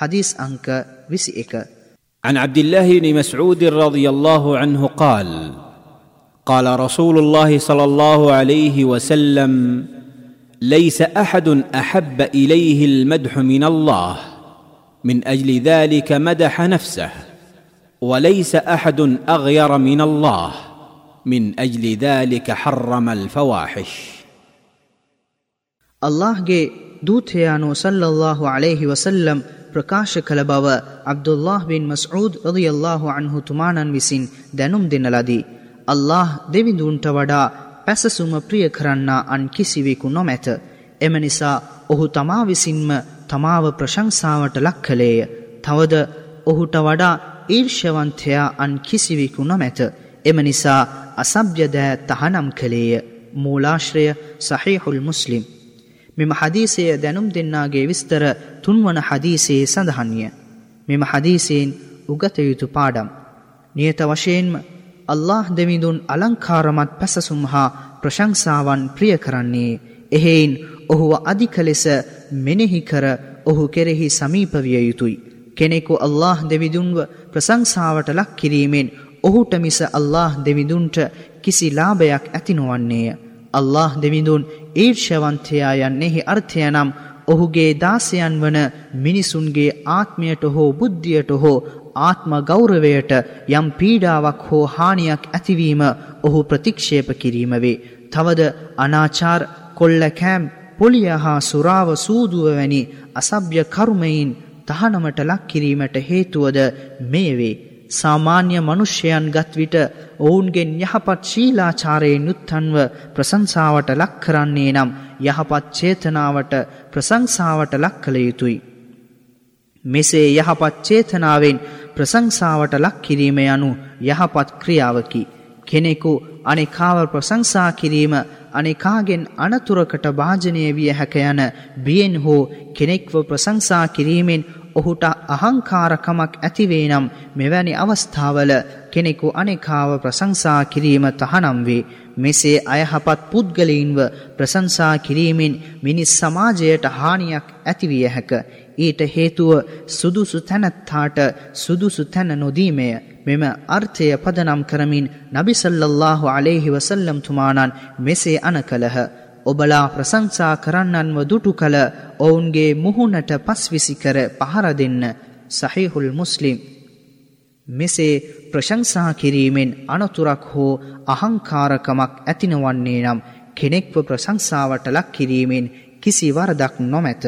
حديث أنك بسئك. عن عبد الله بن مسعود رضي الله عنه قال قال رسول الله صلى الله عليه وسلم ليس أحد أحب إليه المدح من الله من أجل ذلك مدح نفسه وليس أحد أغير من الله من أجل ذلك حرم الفواحش. الله جي دوتيانو صلى الله عليه وسلم ප්‍රකාශ කළ බව අබ්දුල්له බින් මස්ූද් රදියල්له අන්හු තුමානන් විසින් දැනුම් දෙනලදී. අල්له දෙවිඳුන්ට වඩා පැසසුම ප්‍රිය කරන්නා අන් කිසිවෙකු නොමැත. එම නිසා ඔහු තමා විසින්ම තමාව ප්‍රශංසාවට ලක් කළේය. තවද ඔහුට වඩා ඊර්ෂවන්තයා අන් කිසිවෙකු නොමැත. එම නිසා අසභ්‍යදෑ තහනම් කළේය. මූලාශ්‍රය සහිහුල් මුස්ලිම්. මෙම හදීසය දැනුම් දෙන්නාගේ විස්තර තුන්වන හදීසයේ සඳහන්ය. මෙම හදීසයෙන් උගත යුතු පාඩම්. නියත වශයෙන්ම අල්له දෙමිඳුන් අලංකාරමත් පැසසුම් හා ප්‍රශංසාවන් ප්‍රිය කරන්නේ. එහෙයින් ඔහුව අධික ලෙස මෙනෙහි කර ඔහු කෙරෙහි සමීපවිය යුතුයි. කෙනෙකු අල්له දෙවිදුන්ව ප්‍රසංසාවට ලක් කිරීමෙන් ඔහුට මිස අල්له දෙවිදුන්ට කිසි ලාභයක් ඇතිනුවන්නේය. අල්له දෙවිඳුන් ඊර්ෂවන්තයා යන්නෙහි අර්ථය නම් ඔහුගේ දාසයන් වන මිනිසුන්ගේ ආත්මයට හෝ බුද්ධියට හෝ ආත්ම ගෞරවයට යම් පීඩාවක් හෝ හානියක් ඇතිවීම ඔහු ප්‍රතික්ෂේප කිරීම වේ. තවද අනාචාර් කොල්ලකෑම් පොලිය හා සුරාව සූදුව වැනි අසභ්‍ය කරුමයින් තහනමට ලක් කිරීමට හේතුවද මේ වේ. සාමාන්‍ය මනුෂ්‍යයන් ගත් විට ඔවුන්ගෙන් යහපත් ශීලාචාරයෙන් යුත්තන්ව ප්‍රසංසාවට ලක් කරන්නේ නම් යහපත් චේතනාවට ප්‍රසංසාවට ලක් කළ යුතුයි. මෙසේ යහපත් චේතනාවෙන් ප්‍රසංසාවට ලක් කිරීම යනු යහපත් ක්‍රියාවකි. කෙනෙකු අනෙකාව ප්‍රසංසා කිරීම අනෙකාගෙන් අනතුරකට භාජනය විය හැක යන බියෙන් හෝ කෙනෙක්ව ප්‍රසංසා කිරීමෙන් ඔහුට අහංකාරකමක් ඇතිවේ නම් මෙවැනි අවස්ථාවල කෙනෙකු අනෙකාව ප්‍රසංසා කිරීම තහනම් වේ. මෙසේ අයහපත් පුද්ගලයින්ව ප්‍රසංසා කිරීමෙන් මිනිස් සමාජයට හානියක් ඇතිවිය හැක. ඊට හේතුව සුදුසු තැනැත්තාට සුදුසු තැන නොදීමය. මෙම අර්ථය පදනම් කරමින් නබිසල්ලල්له අලෙහි වසල්ලම් තුමානන් මෙසේ අන කළහ. ඔබලා ප්‍රසංසා කරන්නන්ව දුටු කළ ඔවුන්ගේ මුහුණට පස්විසි කර පහර දෙන්න සහිහුල් මුස්ලිම්. මෙසේ ප්‍රශංසා කිරීමෙන් අනතුරක් හෝ අහංකාරකමක් ඇතිනවන්නේ නම් කෙනෙක්ව ප්‍රශංසාවට ලක් කිරීමෙන් කිසි වරදක් නොමැත.